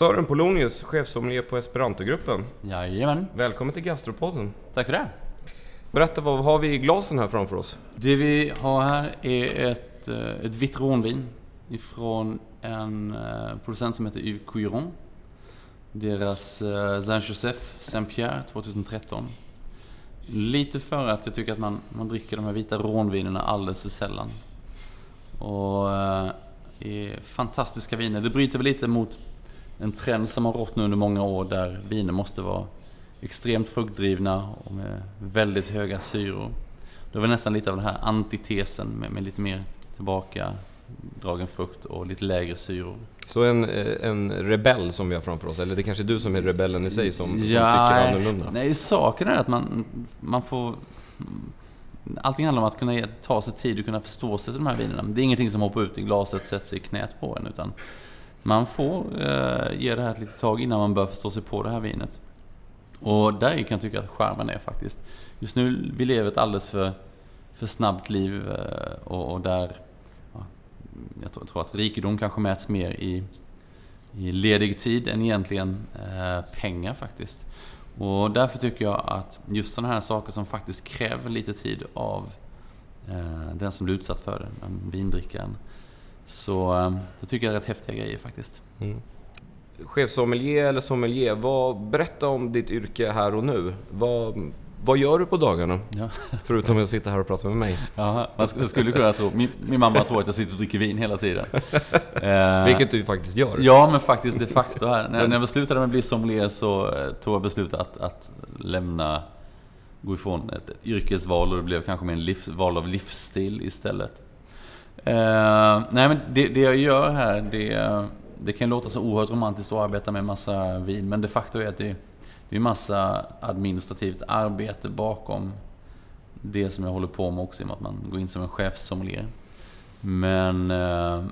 Sören Polonius, chefsommelier på Esperantogruppen. Jajamän, Välkommen till Gastropodden. tack för det. Berätta, vad har vi i glasen här framför oss? Det vi har här är ett, eh, ett vitt rånvin ifrån en eh, producent som heter Yves Cuiron. Deras eh, Saint-Joseph Saint-Pierre 2013. Lite för att jag tycker att man, man dricker de här vita rånvinerna alldeles för sällan. Och är fantastiska viner. Det bryter väl lite mot en trend som har rått nu under många år där viner måste vara extremt fruktdrivna och med väldigt höga syror. Det var nästan lite av den här antitesen med, med lite mer tillbaka dragen frukt och lite lägre syror. Så en, eh, en rebell som vi har framför oss, eller det är kanske är du som är rebellen i sig som, som tycker annorlunda? Nej, saken är att man, man får... Allting handlar om att kunna ta sig tid och kunna förstå sig till de här vinerna. Det är ingenting som hoppar ut i glaset och sätter sig i knät på en, utan man får eh, ge det här ett litet tag innan man börjar förstå sig på det här vinet. Och där kan jag tycka att skärmen är faktiskt. Just nu, vi lever ett alldeles för, för snabbt liv eh, och, och där ja, jag tror, jag tror att rikedom kanske mäts mer i, i ledig tid än egentligen eh, pengar faktiskt. Och därför tycker jag att just sådana här saker som faktiskt kräver lite tid av eh, den som blir utsatt för det, en vindrickaren. Så eh, då tycker jag det är rätt häftiga grejer faktiskt. Mm. Chefsommelier eller sommelier, vad, berätta om ditt yrke här och nu. Vad, vad gör du på dagarna? Ja. Förutom att sitta här och prata med mig. Ja, man sk- skulle kunna tro. Min, min mamma tror att jag sitter och dricker vin hela tiden. Eh, Vilket du faktiskt gör. Ja, men faktiskt de facto här. När, när jag beslutade mig att bli sommelier så eh, tog jag beslutet att, att lämna, gå ifrån ett, ett yrkesval och det blev kanske mer en liv, val av livsstil istället. Eh, nej, men det, det jag gör här, det, det kan låta så oerhört romantiskt att arbeta med massa vin, men de facto är att det, det är massa administrativt arbete bakom det som jag håller på med också, i och med att man går in som en chefssommelier. Men eh,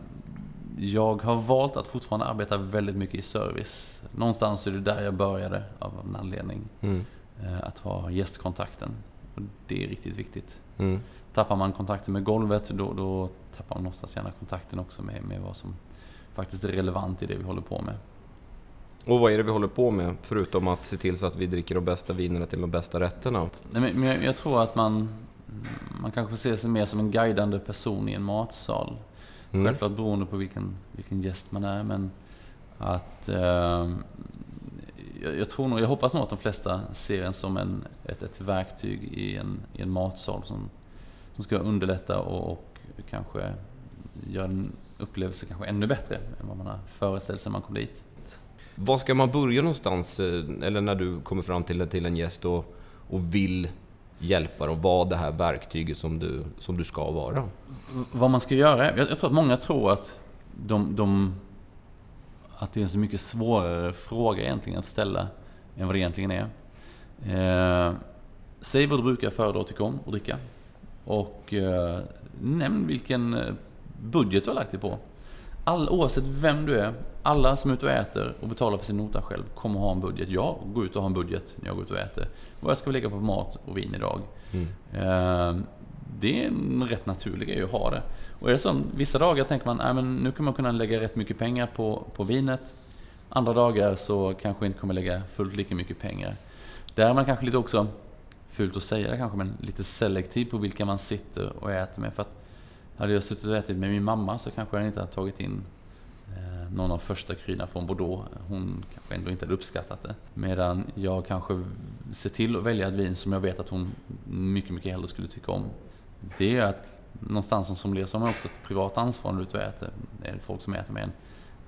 jag har valt att fortfarande arbeta väldigt mycket i service. Någonstans är det där jag började av en anledning. Mm. eh, Att ha gästkontakten. Och det är riktigt viktigt. Mm. Tappar man kontakten med golvet, då, då tappar man oftast gärna kontakten också med, med vad som faktiskt är relevant i det vi håller på med. Och vad är det vi håller på med? Förutom att se till så att vi dricker de bästa vinerna till de bästa rätterna. Nej, men jag, jag tror att man, man kanske får se sig mer som en guidande person i en matsal. Mm. Självklart beroende på vilken, vilken gäst man är, men att... Eh, jag, jag tror nog, jag hoppas nog att de flesta ser en som en, ett, ett verktyg i en, i en matsal som, som ska underlätta och, och kanske göra en upplevelse kanske ännu bättre än vad man har föreställt sig när man kom dit. Var ska man börja någonstans? eh, Eller när du kommer fram till, till en gäst och, och vill hjälpa dem, vara det här verktyget som du, som du ska vara. Vad man ska göra? Jag, jag tror att många tror att de, de... Att det är en så mycket svårare fråga egentligen att ställa än vad det egentligen är. Eh, säg vad du brukar föredra och tycka om att dricka. Och eh, nämn vilken eh, budget du har lagt dig på. All, oavsett vem du är, alla som är ute och äter och betalar för sin nota själv kommer ha en budget. Jag går ut och har en budget när jag går ut och äter. Vad jag ska lägga på mat och vin idag. Mm. Eh, det är en rätt naturlig grej att ha det. Och är det som, vissa dagar tänker man, men nu kommer man kunna lägga rätt mycket pengar på, på vinet. Andra dagar så kanske inte kommer lägga fullt lika mycket pengar. Där är man kanske lite också, fult att säga det kanske, men lite selektiv på vilka man sitter och äter med. För att hade jag suttit och ätit med min mamma så kanske jag inte hade tagit in eh, någon av första kryna från Bordeaux. Hon kanske ändå inte hade uppskattat det. Medan jag kanske ser till att välja ett vin som jag vet att hon mycket, mycket hellre skulle tycka om. Det är att någonstans som sommelier så har man också ett privat ansvar när du är ute och äter. Det är folk som äter med en.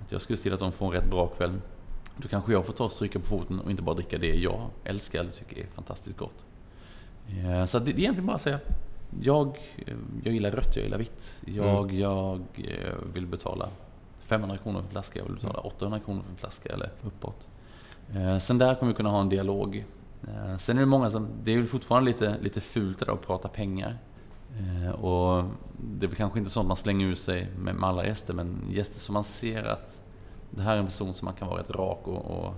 Att jag skulle se till att de får en rätt bra kväll. Då kanske jag får ta och stryka på foten och inte bara dricka det jag älskar eller tycker är fantastiskt gott. Eh, Så det är egentligen bara att säga jag, eh, jag gillar rött, jag gillar vitt. Jag, jag eh, vill betala 500 kronor för en flaska, jag vill betala 800 kronor för en flaska eller uppåt. Sen där kommer vi kunna ha en dialog. Sen är det många som, det är väl fortfarande lite, lite fult det där att prata pengar. Och det är väl kanske inte sånt man slänger ur sig med, med alla gäster, men gäster som man ser att det här är en person som man kan vara rätt rak och, och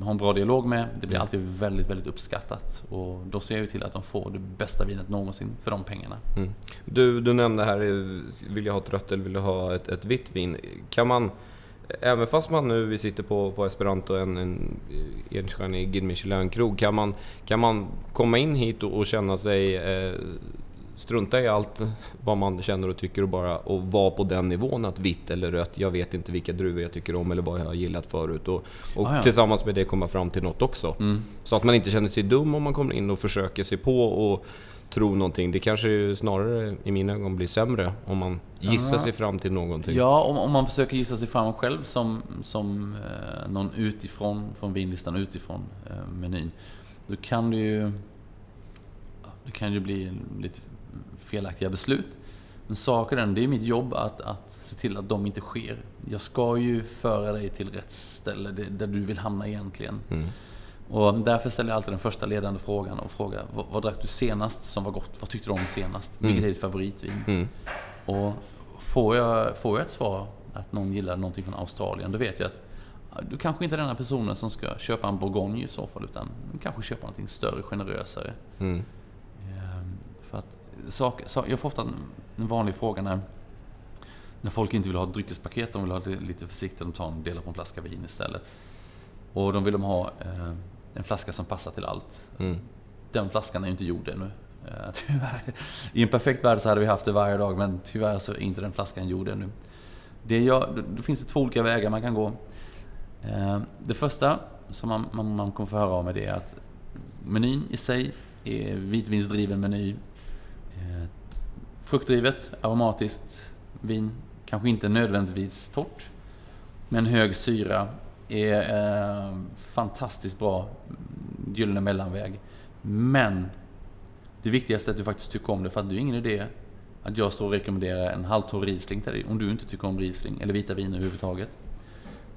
ha en bra dialog med. Det blir alltid väldigt, väldigt uppskattat. Och då ser jag ju till att de får det bästa vinet någonsin för de pengarna. Mm. Du, du nämnde här, eh, vill jag ha ett rött eller vill jag ha ett, ett vitt vin? Kan man, även fast man nu vi sitter på, på Esperanto, en, en eh, enstjärnig Guide Michelin-krog, kan man, kan man komma in hit och, och känna sig eh, strunta i allt vad man känner och tycker och bara och vara på den nivån att vitt eller rött, jag vet inte vilka druvor jag tycker om eller vad jag har gillat förut. Och, och ah, ja. tillsammans med det komma fram till något också. Mm. Så att man inte känner sig dum om man kommer in och försöker sig på och tro någonting. Det kanske snarare i mina ögon blir sämre om man gissar sig fram till någonting. Ja, om, om man försöker gissa sig fram själv som, som eh, någon utifrån, från vinlistan utifrån eh, menyn. Då kan det ju... Det kan ju bli lite felaktiga beslut. Men saken är det är mitt jobb att, att se till att de inte sker. Jag ska ju föra dig till rätt ställe, där du vill hamna egentligen. Mm. Och därför ställer jag alltid den första ledande frågan och frågar vad, vad drack du senast som var gott? Vad tyckte du om senast? Mm. Vilket är ditt favoritvin? Mm. Och får jag, får jag ett svar att någon gillar någonting från Australien, då vet jag att du kanske inte är den personen som ska köpa en Bourgogne i så fall, utan kanske köpa någonting större, generösare. Mm. Ehm, för att sak, sak, jag får ofta en vanlig fråga när, när folk inte vill ha ett dryckespaket, de vill ha det lite försiktigt, de tar en del på en flaska vin istället. Och de vill de ha eh, en flaska som passar till allt. Mm. Den flaskan är ju inte gjord ännu. Eh, tyvärr. I en perfekt värld så hade vi haft det varje dag, men tyvärr så är inte den flaskan gjord ännu. Det jag, då finns det två olika vägar man kan gå. Eh, det första som man, man, man kommer få höra om är det att menyn i sig är vitvinsdriven meny. Eh, fruktdrivet, aromatiskt vin. Kanske inte nödvändigtvis torrt. Men hög syra, är eh, fantastiskt bra mm, gyllene mellanväg. Men det viktigaste är att du faktiskt tycker om det, för att det är ingen idé att jag står och rekommenderar en halvtorr Riesling till dig om du inte tycker om Riesling eller vita viner överhuvudtaget.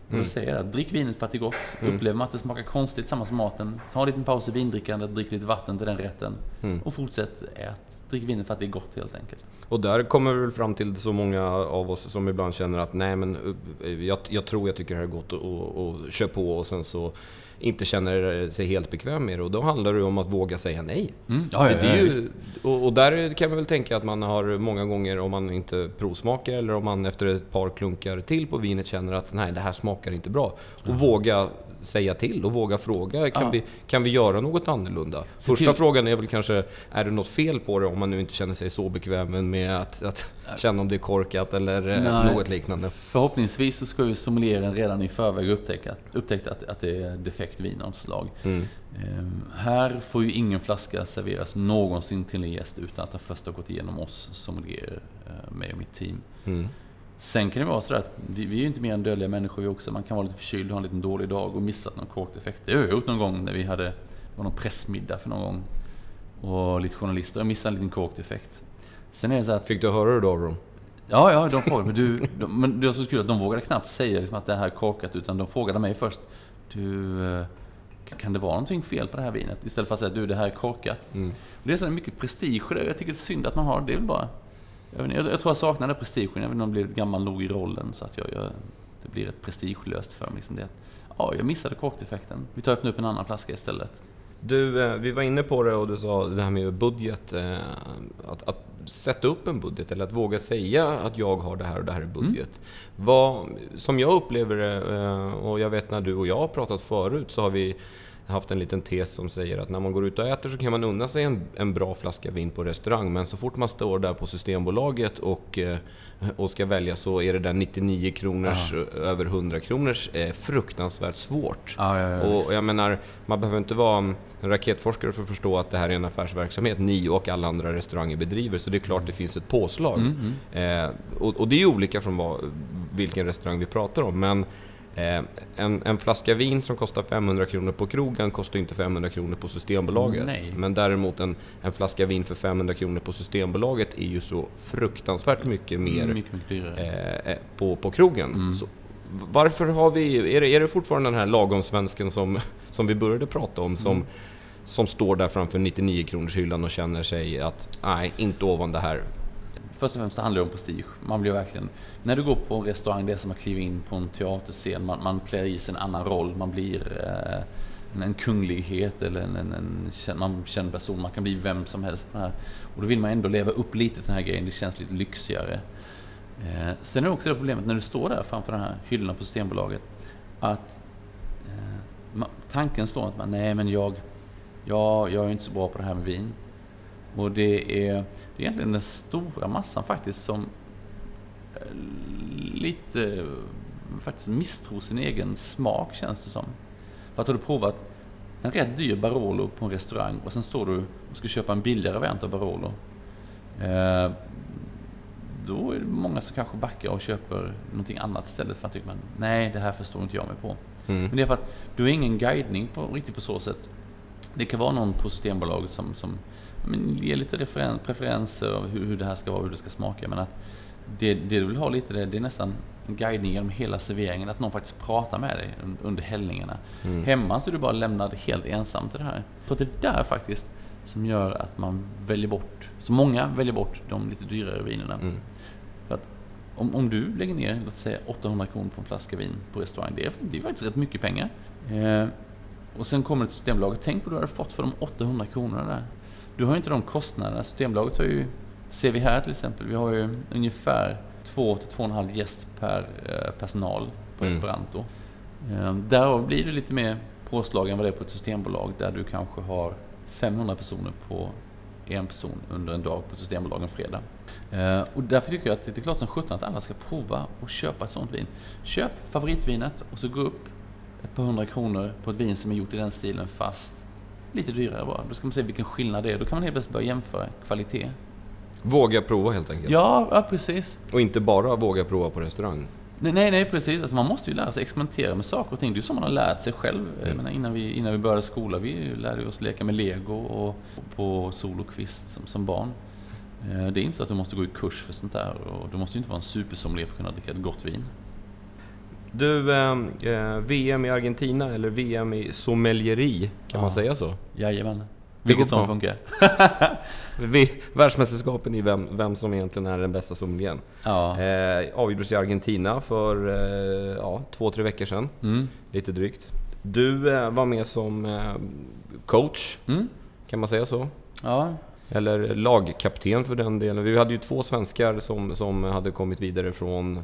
Mm. Då säger jag att drick vinet för att det är gott. Mm. Upplever man att det smakar konstigt tillsammans med maten, ta en liten paus i vindrickandet, drick lite vatten till den rätten. Mm. Och fortsätt ät. Drick vinet för att det är gott helt enkelt. Och där kommer vi väl fram till så många av oss som ibland känner att nej men jag, jag tror jag tycker det här är gott och, och, och kör på och sen så inte känner sig helt bekväm med det. Och då handlar det om att våga säga nej. Mm. Ja, ja, ja, ju, och, och, där kan man väl tänka att man har många gånger, om man inte provsmakar eller om man efter ett par klunkar till på vinet känner att nej, det här smakar inte bra. Och våga säga till och våga fråga. Kan, ja. vi, kan vi göra något annorlunda? Se Första till. frågan är väl kanske, är det något fel på det om man nu inte känner sig så bekväm med att, att känna om det är korkat eller eh, Nej. något liknande? Förhoppningsvis så ska ju sommelieren redan i förväg upptäcka, upptäcka att, att det är defekt vin av slag. Mm. Um, här får ju ingen flaska serveras någonsin till en gäst utan att den först har gått igenom oss sommelierer, uh, mig och mitt team. Mm. Sen kan det vara sådär att vi, vi är ju inte mer än dödliga människor vi också. Man kan vara lite förkyld, ha en liten dålig dag och missat någon korkdefekt. Det har jag gjort någon gång när vi hade, det var någon pressmiddag för någon gång. Och lite journalister. Jag missade en liten korkdefekt. Sen är det så att... Fick du höra det då av dem? Ja, ja, de frågade. Men, du, de, men det var så kul att de vågade knappt säga liksom att det här är korkat. Utan de frågade mig först. Du, eh, kan det vara någonting fel på det här vinet? Istället för att säga du, det här är korkat. Mm. Det är så mycket prestige det. Jag tycker det är synd att man har. Det är väl bara jag, inte, jag, jag tror jag saknar den prestigen. Inte om jag blivit gammal nog i rollen så att jag, jag det blir rätt prestigelöst för mig. Liksom det. Ja, jag missade korkdefekten. Vi tar upp en annan flaska istället. Du, eh, vi var inne på det och du sa det här med budget. Eh, att, att sätta upp en budget eller att våga säga att jag har det här och det här är budget. Mm. Vad, som jag upplever det, eh, och jag vet när du och jag har pratat förut, så har vi haft en liten tes som säger att när man går ut och äter så kan man unna sig en, en bra flaska vin på restaurang, men så fort man står där på Systembolaget och, eh, och ska välja så är det där 99 kronors, ja. över 100 kronors eh, fruktansvärt svårt. Ja, ja, och jag menar, man behöver inte vara en raketforskare för att förstå att det här är en affärsverksamhet ni och alla andra restauranger bedriver, så det är klart det finns ett påslag. Mm, mm. Eh, och, och, det är olika från vad, vilken restaurang vi pratar om, men Eh, en, en, flaska vin som kostar 500 kronor på krogen kostar inte 500 kronor på Systembolaget. Nej. Men däremot en, en flaska vin för 500 kronor på Systembolaget är ju så fruktansvärt mycket mer mycket, mycket eh, eh, på, på krogen. Mm. Så, varför har vi, är det, är det fortfarande den här lagom-svensken som, som vi började prata om som, mm. som står där framför 99 kronors hyllan och känner sig att nej, inte ovan det här först och främst handlar det om prestige. Man blir verkligen... När du går på en restaurang, det är som att kliva in på en teaterscen. Man, man klär i sig en annan roll. Man blir eh, en, en kunglighet eller en, en, en man känd person. Man kan bli vem som helst på det här. Och då vill man ändå leva upp lite till den här grejen. Det känns lite lyxigare. Eh, sen är det också det problemet när du står där framför den här hyllorna på Systembolaget. Att eh, tanken slår att man, nej men jag, jag, jag är inte så bra på det här med vin. Och det är, det är egentligen den stora massan faktiskt som eh, lite faktiskt misstror sin egen smak känns det som. För att har du provat en rätt dyr Barolo på en restaurang och sen står du och ska köpa en billigare variant av Barolo. Eh, då är det många som kanske backar och köper någonting annat istället för att tycker man nej, det här förstår inte jag mig på. Mm. Men det är för att du har ingen guidning på, riktigt på så sätt. Det kan vara någon på Systembolaget som, som men, ger lite referen, preferenser av hur, hur det här ska vara, hur det ska smaka. Men att det, det du vill ha lite, det, det är nästan guidning genom hela serveringen. Att någon faktiskt pratar med dig under hällningarna. Mm. Hemma så är du bara lämnad helt ensam till det här. Jag tror att det är där faktiskt som gör att man väljer bort, så många väljer bort de lite dyrare vinerna. Mm. För att om, om du lägger ner, låt säga 800 kronor på en flaska vin på restaurang, det är, det är faktiskt rätt mycket pengar. Eh, och sen kommer ett Systembolaget, tänk vad du hade fått för de 800 kronorna där. Du har ju inte de kostnaderna. Systembolaget har ju, ser vi här till exempel, vi har ju ungefär 2-2,5 gäst per eh, personal på mm. Esperanto. Eh, därav blir det lite mer påslag än vad det är på ett systembolag där du kanske har 500 personer på en person under en dag på Systembolaget en fredag. Eh, och därför tycker jag att det är klart som sjutton att alla ska prova och köpa ett sånt vin. Köp favoritvinet och så gå upp ett par hundra kronor på ett vin som är gjort i den stilen fast lite dyrare bara. Då ska man se vilken skillnad det är. Då kan man helt plötsligt börja jämföra kvalitet. Våga prova helt enkelt. Ja, ja precis. Och inte bara våga prova på restaurang. Nej, nej, precis. Alltså man måste ju lära sig experimentera med saker och ting. Det är ju som man har lärt sig själv. Mm. Menar, innan, vi, innan vi började skola, vi lärde oss leka med lego och på sol och kvist som, som barn. Eh, det är inte så att du måste gå i kurs för sånt där. Och du måste ju inte vara en supersommelier för att kunna dricka ett gott vin. Du, eh, eh VM i Argentina, eller VM i sommelieri, kan ja. man säga så? Jajamän. Vilket som funkar. Världsmästerskapen i vem, vem som egentligen är den bästa sommelieren. Ja. Eh, avgjordes i Argentina för eh, ja, två, tre veckor sedan. Mm. Lite drygt. Du eh, var med som eh, coach, mm. kan man säga så? Ja. Eller lagkapten för den delen. Vi hade ju två svenskar som, som hade kommit vidare från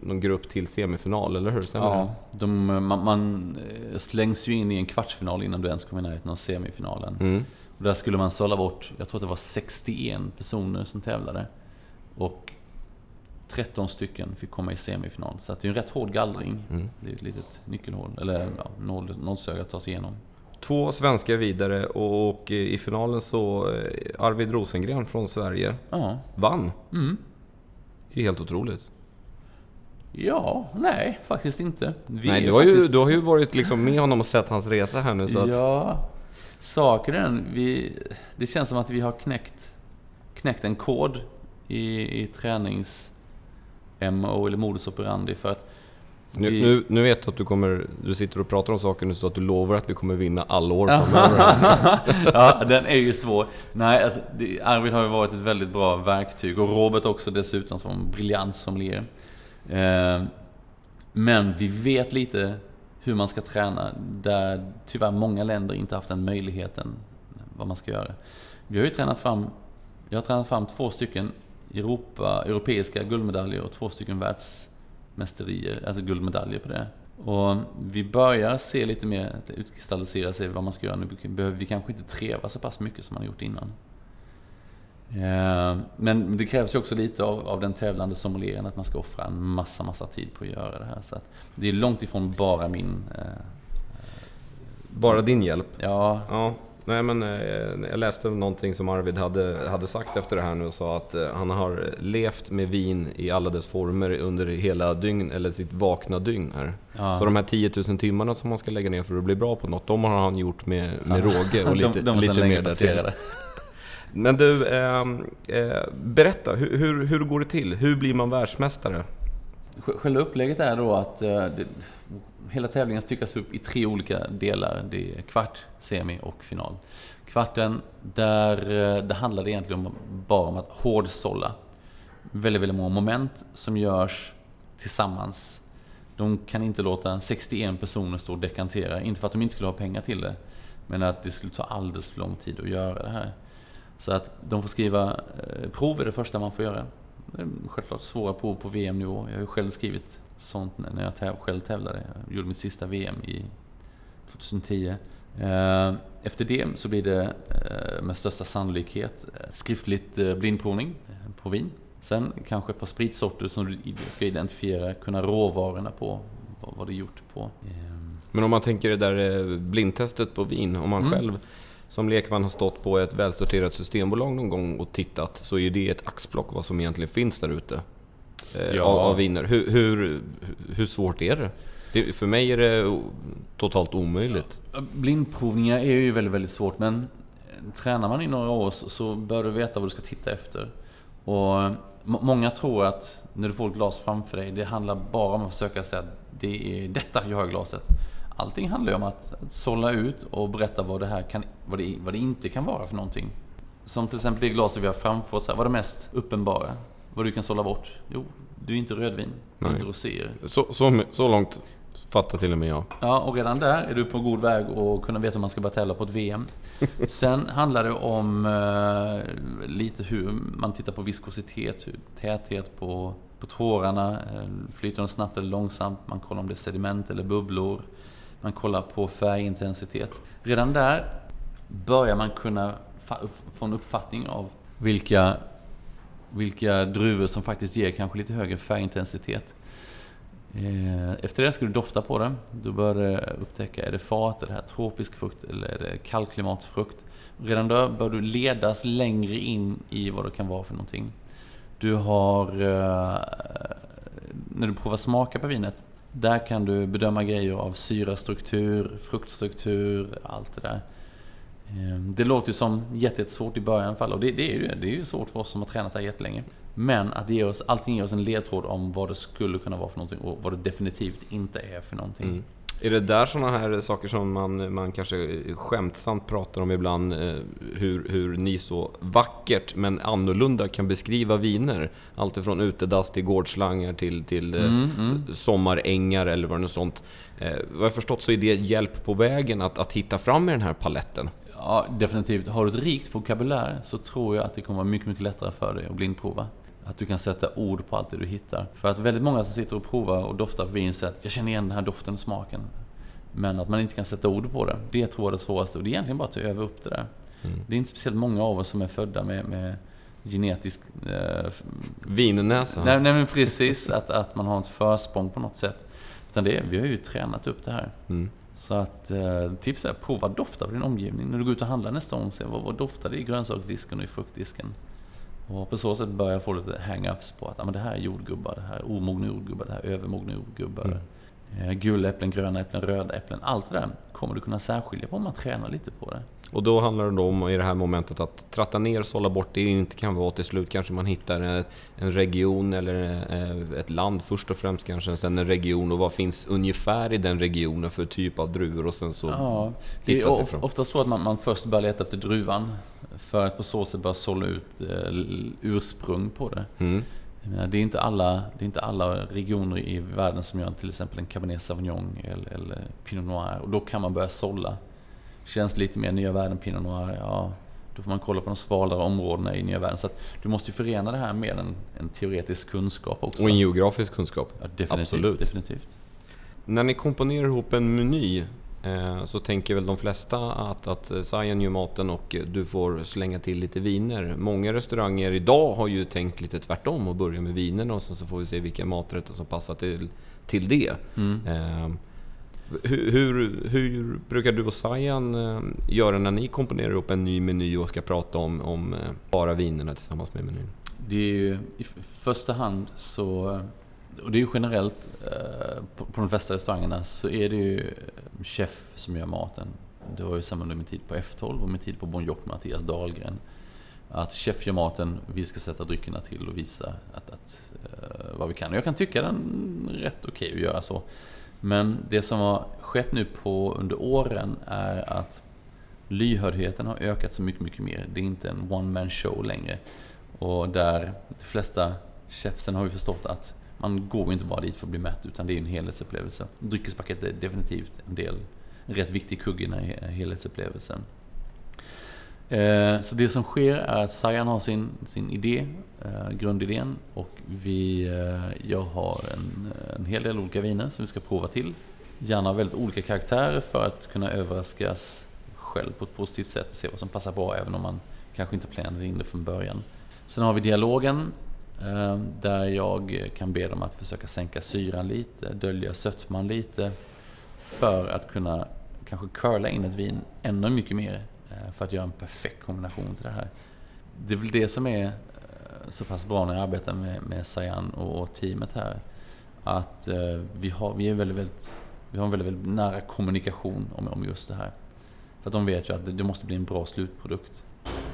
någon grupp till semifinal, eller hur? Stämmer ja, de, man, man, eh, slängs ju in i en kvartsfinal innan du ens kommer i närheten av semifinalen. Mm. Och där skulle man sålla bort, jag tror att det var 61 personer som tävlade. Och 13 stycken fick komma i semifinal. Så det är en rätt hård gallring. Mm. Det är ett litet nyckelhål, eller ja, nålsöga att ta sig igenom. Två svenskar vidare och i finalen så eh, Arvid Rosengren från Sverige ja. vann. Mm. Det är helt otroligt. Ja, nej, faktiskt inte. Vi nej, du har, faktiskt... ju, du har ju varit liksom med honom och sett hans resa här nu. Så att... Ja, saken är den, vi, det känns som att vi har knäckt, knäckt en kod i, i tränings-MO eller modus operandi. För att nu, nu, nu, vet du att du kommer, du sitter och pratar om saker nu så att du lovar att vi kommer vinna alla år framöver. ja, den är ju svår. Nej, alltså, det, Arvid har ju varit ett väldigt bra verktyg och Robert också dessutom som en briljant sommelier. Eh, men vi vet lite hur man ska träna, där tyvärr många länder inte haft den möjligheten, vad man ska göra. Vi har ju tränat fram, jag har tränat fram två stycken Europa, europeiska guldmedaljer och två stycken världsmästerier, alltså guldmedaljer på det. Och vi börjar se lite mer utkristallisera sig vad man ska göra. Nu behöver vi kanske inte treva så pass mycket som man har gjort innan. Eh, men det krävs ju också lite av, av den tävlande sommelieren att man ska offra en massa, massa tid på att göra det här. Så det är långt ifrån bara min... Eh, bara din hjälp? Ja. ja. Nej, men eh, jag läste någonting som Arvid hade, hade sagt efter det här nu och sa att han har levt med vin i alla dess former under hela dygn, eller sitt vakna dygn här. Ja. Så de här 10 000 timmarna som man ska lägga ner för att bli bra på något, de har han gjort med, med råge och lite, de, de lite mer därtill. Men du, eh, eh, berätta, hur, hur, hur, går det till? Hur blir man världsmästare? Själva upplägget är då att eh, det, hela tävlingen styckas upp i tre olika delar. Det är kvart, semi och final. Kvarten, där eh, det handlade egentligen bara om att hårdsålla. Väldigt, väldigt många moment som görs tillsammans. De kan inte låta 61 personer stå och dekantera. Inte för att de inte skulle ha pengar till det. Men att det skulle ta alldeles för lång tid att göra det här. Så att de får skriva eh, prov är det första man får göra. Är självklart svåra prov på VM-nivå. Jag har ju själv skrivit sånt när jag täv själv tävlade. Jag gjorde mitt sista VM i 2010. Eh, efter det så blir det eh, med största sannolikhet eh, skriftligt blindprovning på vin. Sen kanske ett par spritsorter som du ska identifiera, kunna råvarorna på, vad det är gjort på. Men om man tänker det där blindtestet på vin, om man mm. själv som lekman har stått på ett välsorterat systembolag någon gång och tittat så är det ett axplock vad som egentligen finns där ute. Ja. Av, av viner. Hur, hur, hur svårt är det? det? För mig är det totalt omöjligt. Blindprovningar är ju väldigt, väldigt svårt men tränar man i några år så bör du veta vad du ska titta efter. Och Många tror att när du får ett glas framför dig, det handlar bara om att försöka säga att det är detta jag har i glaset. Allting handlar ju om att, att sålla ut och berätta vad det här kan, vad det, vad det inte kan vara för någonting. Som till exempel det glaset vi har framför oss här, vad är det mest uppenbara? Vad du kan sålla bort? Jo, du är inte rödvin, du är inte roséer. Så, så, så långt fattar till och med jag. Ja, och redan där är du på god väg att kunna veta hur man ska börja tävla på ett VM. Sen handlar det om eh, lite hur man tittar på viskositet, täthet på, på tårarna. Eh, flyter de snabbt eller långsamt? Man kollar om det är sediment eller bubblor. Man kollar på färgintensitet. Redan där börjar man kunna få en uppfattning av vilka, vilka druvor som faktiskt ger kanske lite högre färgintensitet. Eh, efter det ska du dofta på det. Då bör du upptäcka, är det fat, är det här tropisk frukt eller är det kallklimatsfrukt? Redan då bör du ledas längre in i vad det kan vara för någonting. Du har, eh, när du provar smaka på vinet, där kan du bedöma grejer av syrastruktur, fruktstruktur, allt det där. Ehm, det låter ju som jättesvårt i början i alla fall och det, det, är ju det är ju svårt för oss som har tränat det här jättelänge. Men att det ger oss, allting ger oss en ledtråd om vad det skulle kunna vara för någonting och vad det definitivt inte är för någonting. Mm. Är det där sådana här saker som man, man kanske skämtsamt pratar om ibland? Eh, hur, hur ni så vackert men annorlunda kan beskriva viner? Allt ifrån utedass till gårdslangar till, till eh, mm, mm. sommarängar eller vad det är sånt. Eh, vad jag förstått så är det hjälp på vägen att, att hitta fram i den här paletten. Ja, definitivt. Har du ett rikt vokabulär så tror jag att det kommer vara mycket, mycket lättare för dig att blindprova. Att du kan sätta ord på allt det du hittar. För att väldigt många som sitter och provar och doftar på vin säger att jag känner igen den här doften och smaken. Men att man inte kan sätta ord på det, det tror jag är det svåraste. Och det är egentligen bara att öva upp det där. Mm. Det är inte speciellt många av oss som är födda med, med genetisk... Eh, Vinnäsa? Nej, nej, men precis. Att, att man har ett försprång på något sätt. Utan det, vi har ju tränat upp det här. Mm. Så att eh, tips är, prova dofta på din omgivning. När du går ut och handlar nästa gång, se vad, vad doftar det i grönsaksdisken och i fruktdisken. Och på så sätt börjar jag få lite hang-ups på att ja, men det här är jordgubbar, det här är omogna jordgubbar, det här är övermogna jordgubbar. Mm. Eh, gula äpplen, gröna äpplen, röda äpplen. Allt det där kommer du kunna särskilja på om man tränar lite på det. Och då handlar det om i det här momentet att tratta ner, sålla bort det inte kan vara till slut kanske man hittar en region eller eh, ett land först och främst kanske, sen en region och vad finns ungefär i den regionen för typ av druvor och sen så ja, Det är of, ofta så att man, man först börjar leta efter druvan för att på så sätt börja sålla ut eh, ursprung på det. Mm. Menar, det, är inte alla, det är inte alla regioner i världen som gör till exempel en Cabernet Sauvignon eller, eller Pinot Noir. Och då kan man börja sålla. Känns lite mer nya världen Pinot Noir, ja, då får man kolla på de svalare områdena i nya världen. Så du måste ju förena det här med en, en teoretisk kunskap också. Och en geografisk kunskap. Ja, definitivt, Absolut. definitivt. När ni komponerar ihop en meny, så tänker väl de flesta att, att Sajan gör maten och du får slänga till lite viner. Många restauranger idag har ju tänkt lite tvärtom och börja med vinerna och sen så får vi se vilka maträtter som passar till, till det. Mm. Eh, hur, hur, hur, brukar du och Sajan eh, göra när ni komponerar upp en ny meny och ska prata om, om bara vinerna tillsammans med menyn? Det är ju i första hand så och det är ju generellt eh, på, på de flesta restaurangerna så är det ju chef som gör maten. Det var ju samma under min tid på F12 och min tid på Bon Jock med Mattias Dahlgren. Att chef gör maten, vi ska sätta dryckerna till och visa att, att eh, vad vi kan. Och jag kan tycka den är rätt okej okay att göra så. Men det som har skett nu på under åren är att lyhördheten har ökat så mycket, mycket mer. Det är inte en one man show längre. Och där de flesta chefsen har ju förstått att man går ju inte bara dit för att bli mätt utan det är en helhetsupplevelse. Dryckespaket är definitivt en del, en rätt viktig kugge i den här helhetsupplevelsen. Eh, så det som sker är att Sajan har sin, sin idé, eh, grundidén och vi, eh, jag har en, en hel del olika viner som vi ska prova till. Gärna väldigt olika karaktärer för att kunna överraskas själv på ett positivt sätt och se vad som passar bra även om man kanske inte planerade in det från början. Sen har vi dialogen Ehm, där jag kan be dem att försöka sänka syran lite, dölja sötman lite för att kunna kanske curla in ett vin ännu mycket mer eh, för att göra en perfekt kombination till det här. Det är väl det som är eh, så pass bra när jag arbetar med, med Sayan och, och teamet här. Att eh, vi, har, vi, är väldigt, väldigt, vi har en väldigt, väldigt nära kommunikation om, om just det här. För att de vet ju att det, det måste bli en bra slutprodukt.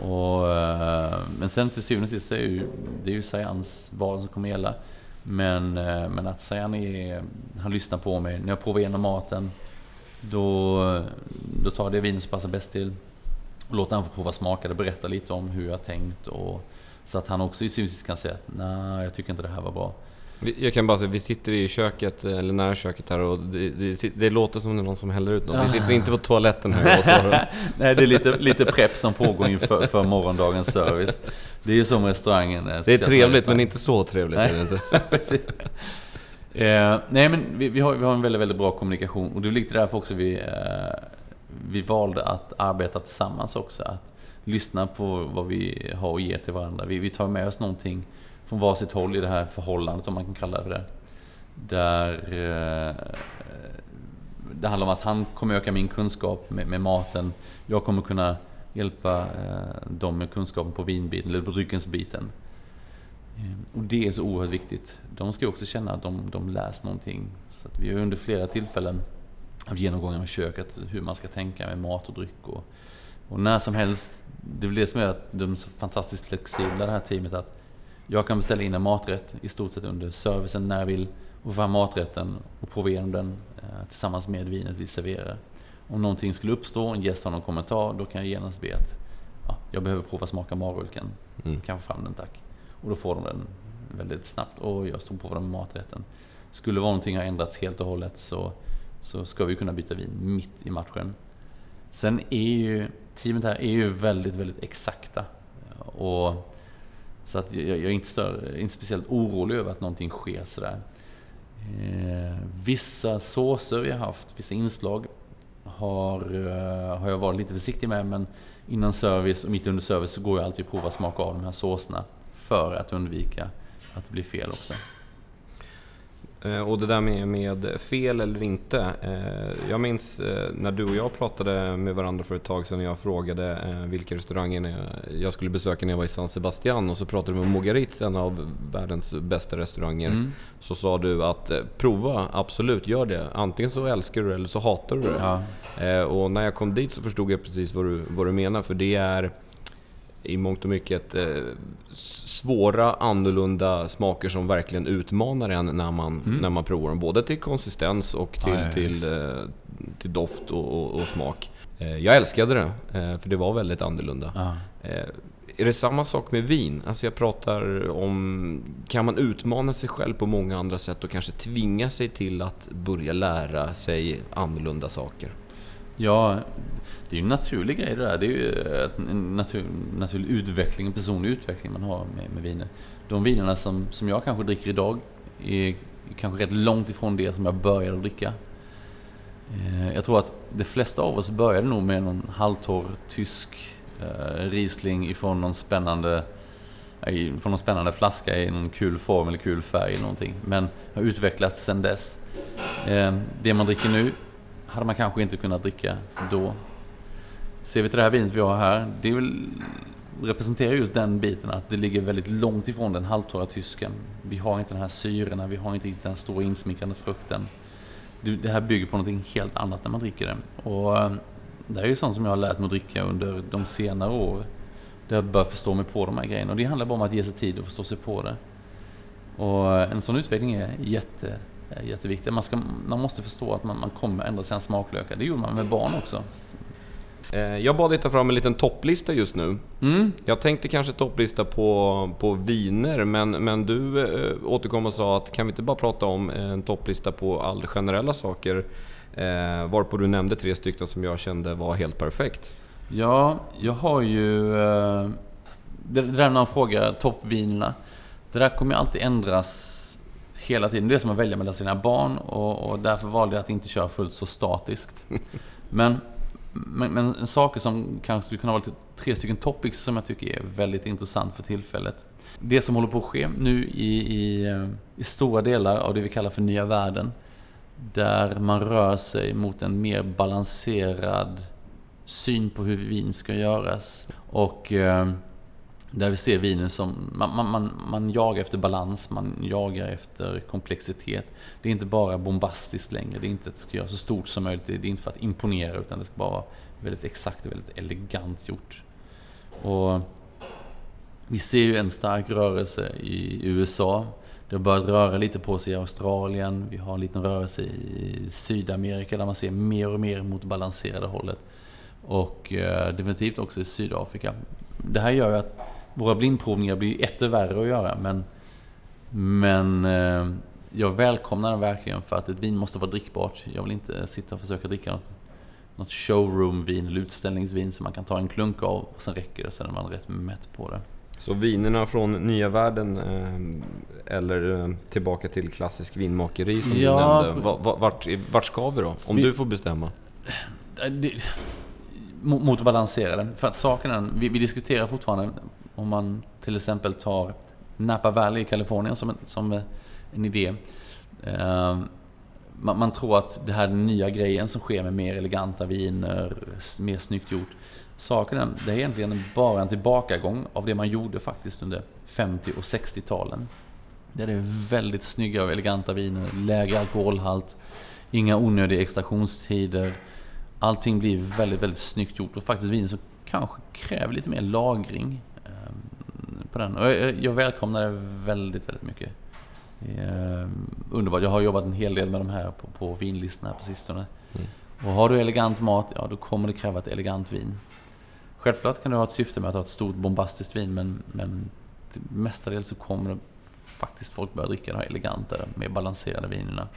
Och, eh, men sen till syvende och sist så är ju, det är ju Sayans val som kommer gälla. Men, eh, men att Sayan är, han lyssnar på mig. När jag provar igenom maten, då, då tar det vin som passar bäst till och låter honom få prova smaka och berätta lite om hur jag tänkt. Och, så att han också i synligt kan säga att nej, jag tycker inte det här var bra. Jag kan bara säga, vi sitter i köket, eller nära köket här och det, det, det låter som det är någon som häller ut något. Vi sitter inte på toaletten här och svarar. Nej, det är lite, lite prepp som pågår inför för morgondagens service. Det är ju som restaurangen. Det är trevligt, men inte så trevligt. Nej. Är det inte. Precis. Eh, nej, men vi, vi, har, vi har en väldigt, väldigt bra kommunikation och det är lite därför också vi eh, vi valde att arbeta tillsammans också. Att lyssna på vad vi har att ge till varandra. Vi, vi tar med oss någonting från varsitt håll i det här förhållandet, om man kan kalla det det. Där eh, det handlar om att han kommer öka min kunskap med, med maten. Jag kommer kunna hjälpa eh, dem med kunskapen på vinbiten, eller på dryckensbiten. Eh, och det är så oerhört viktigt. De ska också känna att de, de läst någonting. Så vi har under flera tillfällen av genomgångar med köket, hur man ska tänka med mat och dryck. Och, och när som helst, det är väl det som gör att de är så fantastiskt flexibla det här teamet. Att jag kan beställa in en maträtt i stort sett under servicen när jag vill och få fram maträtten och prova igenom den eh, tillsammans med vinet vi serverar. Om någonting skulle uppstå, en gäst har någon kommentar, då kan jag genast be att ja, jag behöver prova smaka marulken. Mm. Kan få fram den tack. Och då får de den väldigt snabbt och jag står på den med maträtten. Skulle vara någonting har ändrats helt och hållet så så ska vi kunna byta vin mitt i matchen. Sen är ju teamet här är ju väldigt, väldigt exakta. Och, så att jag, jag är inte, större, inte speciellt orolig över att någonting sker sådär. Eh, vissa såser vi har haft, vissa inslag har, eh, har jag varit lite försiktig med men innan service och mitt under service så går jag alltid att prova smaka av de här såserna för att undvika att det blir fel också. Eh, och det där med, med fel eller inte. Eh, jag minns eh, när du och jag pratade med varandra för ett tag sedan och jag frågade vilka restauranger jag skulle besöka när jag var i San Sebastian och så pratade vi om Mogaritz, en av världens bästa restauranger. Mm. Så sa du att prova, absolut, gör det. Antingen så älskar du det eller så hatar du det. Ja. Och när jag kom dit så förstod jag precis vad du, vad du menar för det är i mångt och mycket eh, svåra, annorlunda smaker som verkligen utmanar en när man, mm. när man provar dem. Både till konsistens och till, ja, till, eh, till doft och, och, och smak. Eh, jag älskade det, eh, för det var väldigt annorlunda. Ja. Eh, är det samma sak med vin? Alltså jag pratar om... Kan man utmana sig själv på många andra sätt och kanske tvinga sig till att börja lära sig annorlunda saker? Ja, det är ju en naturlig grej det där. Det är ju eh, en natur, naturlig utveckling, en personlig utveckling man har med, med viner. De vinerna som, som jag kanske dricker idag är kanske rätt långt ifrån det som jag började dricka. Eh, jag tror att de flesta av oss började nog med någon halvtorr tysk eh, Riesling ifrån någon spännande från någon spännande flaska i någon kul form eller kul färg eller någonting. Men har utvecklats sedan dess. Eh, det man dricker nu hade man kanske inte kunnat dricka då. Ser vi till det här vinet vi har här, det väl, representerar just den biten att det ligger väldigt långt ifrån den halvtorra tysken. Vi har inte den här syrorna, vi har inte den stora insmickrande frukten. Det här bygger på någonting helt annat när man dricker det. Och eh, det här är ju sånt som jag har lärt mig att dricka under de senare år. Där jag börjat förstå mig på de här grejerna. Och det handlar bara om att ge sig tid och förstå sig på det. Och eh, en sån utveckling är jätte, jätteviktigt. Man, ska, man måste förstå att man, man kommer ändra sina smaklökar. Det gjorde man med barn också. Eh, jag bad dig ta fram en liten topplista just nu. Mm. Jag tänkte kanske topplista på, på viner, men, men du äh, återkom och sa att kan vi inte bara prata om en topplista på all generella saker? Eh, varpå du nämnde tre stycken som jag kände var helt perfekt. Ja, jag har ju... eh, Det, där när man frågar toppvinerna. Det där kommer ju alltid ändras hela tiden. Det är som att välja mellan sina barn och, och därför valde jag att inte köra fullt så statiskt. Men, men, men saker som kanske skulle kunna vara lite tre stycken topics som jag tycker är väldigt intressant för tillfället. Det som håller på att ske nu i, i, eh, i stora delar av det vi kallar för nya världen. Där man rör sig mot en mer balanserad syn på hur vin ska göras. Och eh, där vi ser vinen som... Man, man, man, man jagar efter balans, man jagar efter komplexitet. Det är inte bara bombastiskt längre. Det är inte att det ska göra så stort som möjligt. Det är inte för att imponera utan det ska bara vara väldigt exakt och väldigt elegant gjort. Och vi ser ju en stark rörelse i USA. Det har börjat röra lite på sig i Australien. Vi har en liten rörelse i Sydamerika där man ser mer och mer mot balanserade hållet. Och eh, definitivt också i Sydafrika. Det här gör ju att våra blindprovningar blir etter värre att göra men, men eh, jag välkomnar den verkligen för att ett vin måste vara drickbart. Jag vill inte sitta och försöka dricka något, något showroom-vin eller utställningsvin som man kan ta en klunk av och sen räcker det, sen är man rätt mätt på det. Så vinerna från nya världen eh, eller eh, tillbaka till klassisk vinmakeri som Ja. du nämnde. Va- va- Vart, vart ska vi då? Om Vi- du får bestämma. Det, mot att balansera det. För att saken är, vi, vi diskuterar fortfarande om man till exempel tar Napa Valley i Kalifornien som en, som en idé. Ehm, man, man tror att det här är den nya grejen som sker med mer eleganta viner, mer snyggt gjort. Saken är, det är egentligen bara en tillbakagång av det man gjorde faktiskt under 50 och 60-talen. Där det är väldigt snygga och eleganta viner, lägre alkoholhalt, inga onödiga extraktionstider. Allting blir väldigt, väldigt snyggt gjort och faktiskt vin som kanske kräver lite mer lagring på den. Och jag, jag välkomnar det väldigt, väldigt mycket. Eh, underbart. Jag har jobbat en hel del med de här på, på vinlistorna på sistone. Mm. Och har du elegant mat, ja då kommer det kräva ett elegant vin. Självklart kan du ha ett syfte med att ha ett stort bombastiskt vin men, men mestadels så kommer det faktiskt folk börja dricka de här elegantare, mer balanserade vinerna.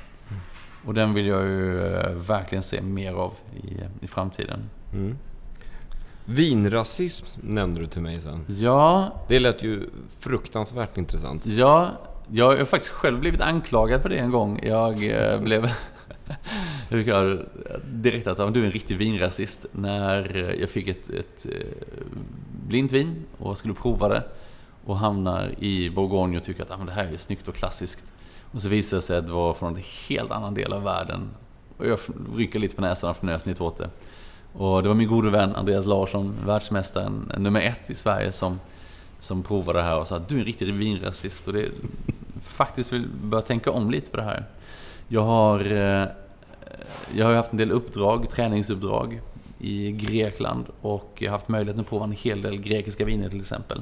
Och den vill jag ju eh, verkligen se mer av i, i framtiden. Mm. Vinrasism nämnde du till mig sen. Ja, Det lät ju fruktansvärt intressant. ja, jag har faktiskt själv blivit anklagad för det en gång. Jag eh, blev... Jag fick höra direkt att "Ja, du är en riktig vinrasist när jag fick ett, ett eh, blint vin och skulle prova det och hamnar i Bourgogne och tycker att ah, det här är snyggt och klassiskt. Och så visar det sig att det var från en helt annan del av världen. Och jag rycker lite på näsan och fnös lite åt det. Och det var min gode vän Andreas Larsson, världsmästaren nummer ett i Sverige, som, som provade det här och sa att du är en riktig vinrasist. Och det faktiskt vill börja tänka om lite på det här. Jag har, eh, jag har haft en del uppdrag, träningsuppdrag i Grekland och jag har haft möjligheten att prova en hel del grekiska viner till exempel.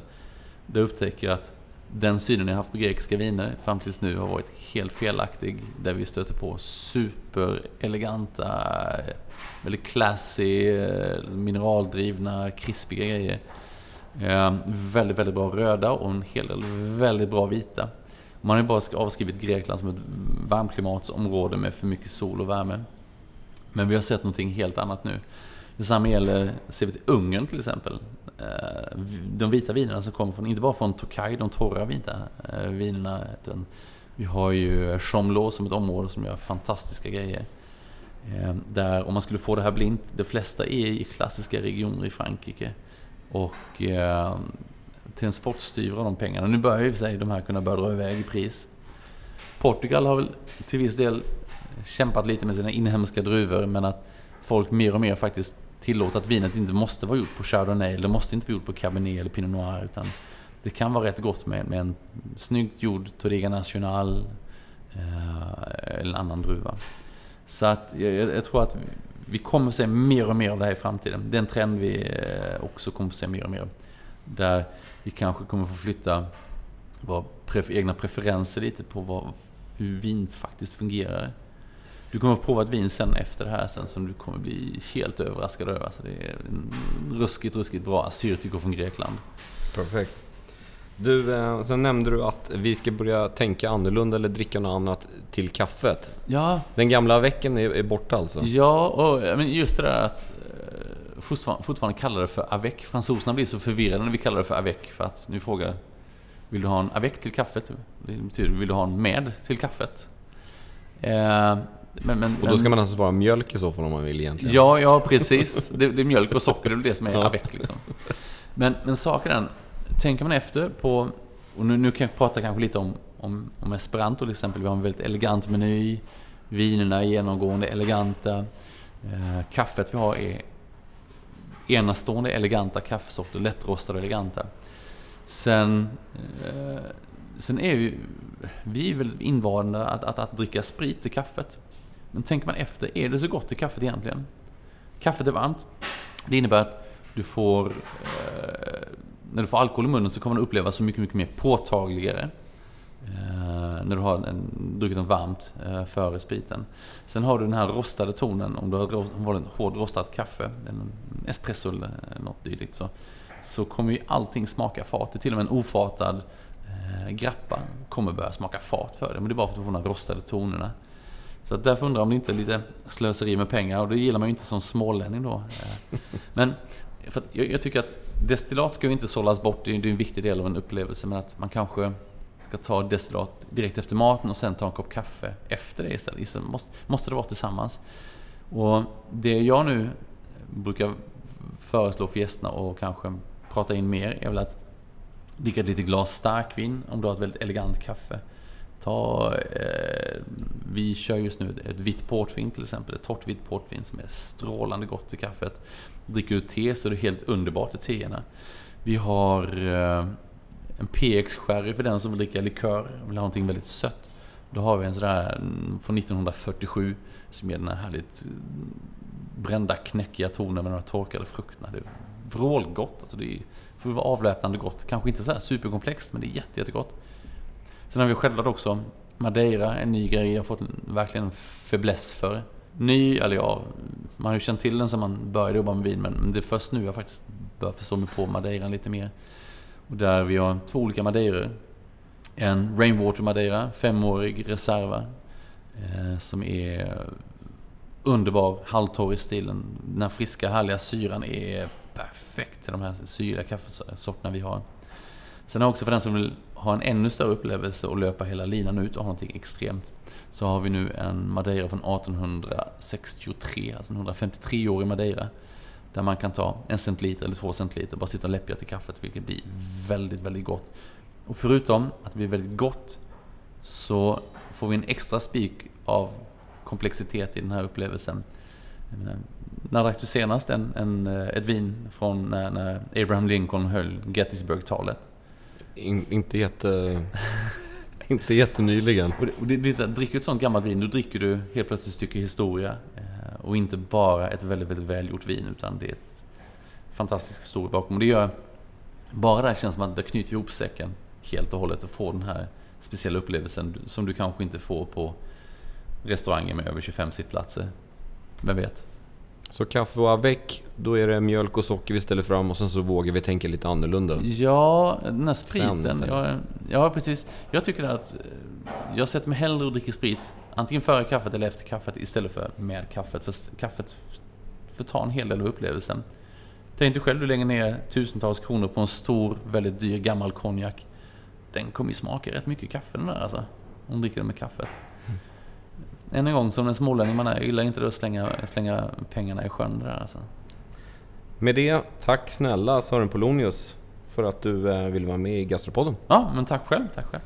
Där jag att den synen jag haft på grekiska viner fram tills nu har varit helt felaktig. Där vi stöter på supereleganta, väldigt classy, mineraldrivna, krispiga grejer. Ehm, väldigt, väldigt bra röda och en hel del väldigt bra vita. Man har ju bara avskrivit Grekland som ett varmklimatsområde med för mycket sol och värme. Men vi har sett någonting helt annat nu. Detsamma gäller, ser vi till Ungern till exempel. Eh, de vita vinerna som kommer från, inte bara från Tokaj, de torra vita eh, vinerna. Utan vi har ju Chomlo som ett område som gör fantastiska grejer. Eh, där, om man skulle få det här blint, de flesta är i klassiska regioner i Frankrike. Och eh, till en sportstyver av de pengarna. Nu börjar ju i och för sig de här kunna börja dra iväg i pris. Portugal har väl till viss del kämpat lite med sina inhemska druvor men att folk mer och mer faktiskt Tillåta att vinet inte måste vara gjort på Chardonnay eller måste inte vara gjort på Cabernet eller Pinot Noir utan det kan vara rätt gott med, med en snyggt gjord Torrega National eh, eller en annan druva. Så att jag, jag jag tror att vi kommer att se mer och mer av det här i framtiden. Det är en trend vi eh, också kommer att se mer och mer av. Där vi kanske kommer få flytta våra pref- egna preferenser lite på vad, hur vin faktiskt fungerar. Du kommer att prova ett vin sen efter det här sen som du kommer bli helt överraskad över. Alltså det är en ruskigt, ruskigt bra assyrtiko från Grekland. Perfekt. Du, eh, sen nämnde du att vi ska börja tänka annorlunda eller dricka något annat till kaffet. Ja, Den gamla väcken är, är borta alltså? ja och men just det där att eh, fortfarande, fortfarande kalla det för avec. Fransoserna blir så förvirrade när vi kallar det för avec. För att nu frågar vill du ha en avec till kaffet? Det betyder, vill du ha en med till kaffet? Eh, men, men, och då ska man alltså vara mjölk i så fall om man vill egentligen? Ja, ja precis. Det, det är mjölk och socker, det är det som är ja. avec liksom. Men, men saken är den, tänker man efter på, och nu, nu kan jag prata kanske lite om, om, om esperanto till exempel. Vi har en väldigt elegant meny. Vinerna är genomgående eleganta. Eh, kaffet vi har är enastående eleganta kaffesorter, lättrostade och eleganta. Sen, eh, sen är vi, vi är väldigt invanda att, att, att dricka sprit i kaffet. Men tänker man efter, är det så gott i kaffet egentligen? Kaffet är varmt. Det innebär att du får, eh, när du får alkohol i munnen så kommer den upplevas så mycket, mycket mer påtagligare. Eh, när du har en, druckit något varmt eh, före spriten. Sen har du den här rostade tonen, om du har en hård rostad kaffe, en espresso eller något dylikt. Så, så kommer ju allting smaka fat. Det är till och med en ofatad eh, grappa kommer börja smaka fat för det. Men det är bara för att du får de här rostade tonerna. Så att därför undrar jag om det inte är lite slöseri med pengar och det gillar man ju inte som smålänning då. Eh, men för jag, jag, tycker att destillat ska ju inte sållas bort, det är en viktig del av en upplevelse. Men att man kanske ska ta destillat direkt efter maten och sen ta en kopp kaffe efter det istället. istället måste, måste det vara tillsammans. Och det jag nu brukar föreslå för gästerna och kanske prata in mer är väl att dricka ett litet glas starkvin om du har ett väldigt elegant kaffe. Ta, eh, vi kör just nu ett vitt portvin till exempel, ett torrt vitt portvin som är strålande gott i kaffet. Dricker du te så är det helt underbart i teerna. Vi har eh, en PX-sherry för den som vill dricka likör vill ha någonting väldigt sött. Då har vi en sån där mm, från 1947 som ger den här härligt mm, brända knäckiga tonen med de här torkade frukterna. Det är vrålgott. Alltså det är, får vara avläpnande gott. Kanske inte så här superkomplext men det är jätte, jättegott. Sen har vi självklart också Madeira, en ny grej jag fått verkligen en fäbless för. Ny, eller ja, man har ju känt till den sedan man började jobba med vin men det är först nu jag faktiskt börjar förstå mig på Madeira lite mer. Och där vi har två olika Madeiror. En Rainwater Madeira, femårig reserva. Eh, som är underbar, halvtorr i stilen. Den här friska, härliga syran är perfekt till de här syrliga kaffesorterna vi har. Sen har också för den som vill ha en ännu större upplevelse och löpa hela linan ut och ha någonting extremt. Så har vi nu en Madeira från 1863, alltså en 153-årig Madeira. Där man kan ta en centiliter eller två centiliter, bara sitta och läppja till kaffet, vilket blir väldigt, väldigt gott. Och förutom att det blir väldigt gott så får vi en extra spik av komplexitet i den här upplevelsen. När drack du senast en, en, eh, ett vin från när, när Abraham Lincoln höll Gettysburg-talet? In, inte jätte... inte jättenyligen. Och det, och det, det är så här, dricker du ett sånt gammalt vin, då dricker du helt plötsligt ett stycke historia. Eh, och inte bara ett väldigt, väldigt välgjort vin, utan det är ett fantastisk historia bakom. Och det gör... Bara det här känns som att det knyter ihop säcken helt och hållet och får den här speciella upplevelsen som du kanske inte får på restauranger med över 25 sittplatser. Vem vet? Så kaffe och avec, då är det mjölk och socker vi ställer fram och sen så vågar vi tänka lite annorlunda. Ja, den här spriten. Ja, ja, precis. Jag tycker att eh, jag sätter mig hellre och dricker sprit. Antingen före kaffet eller efter kaffet istället för med kaffet. För kaffet får ta en hel del av upplevelsen. Tänk dig själv, du lägger ner tusentals kronor på en stor, väldigt dyr gammal konjak. Den kommer ju smaka rätt mycket kaffe den där alltså. Om du dricker den med kaffet än en gång, som den smålänning man är, gillar inte att slänga, slänga pengarna i sjön där alltså. Med det, tack snälla Sören Polonius för att du eh, ville vara med i Gastropodden. Ja, men tack själv. Tack själv.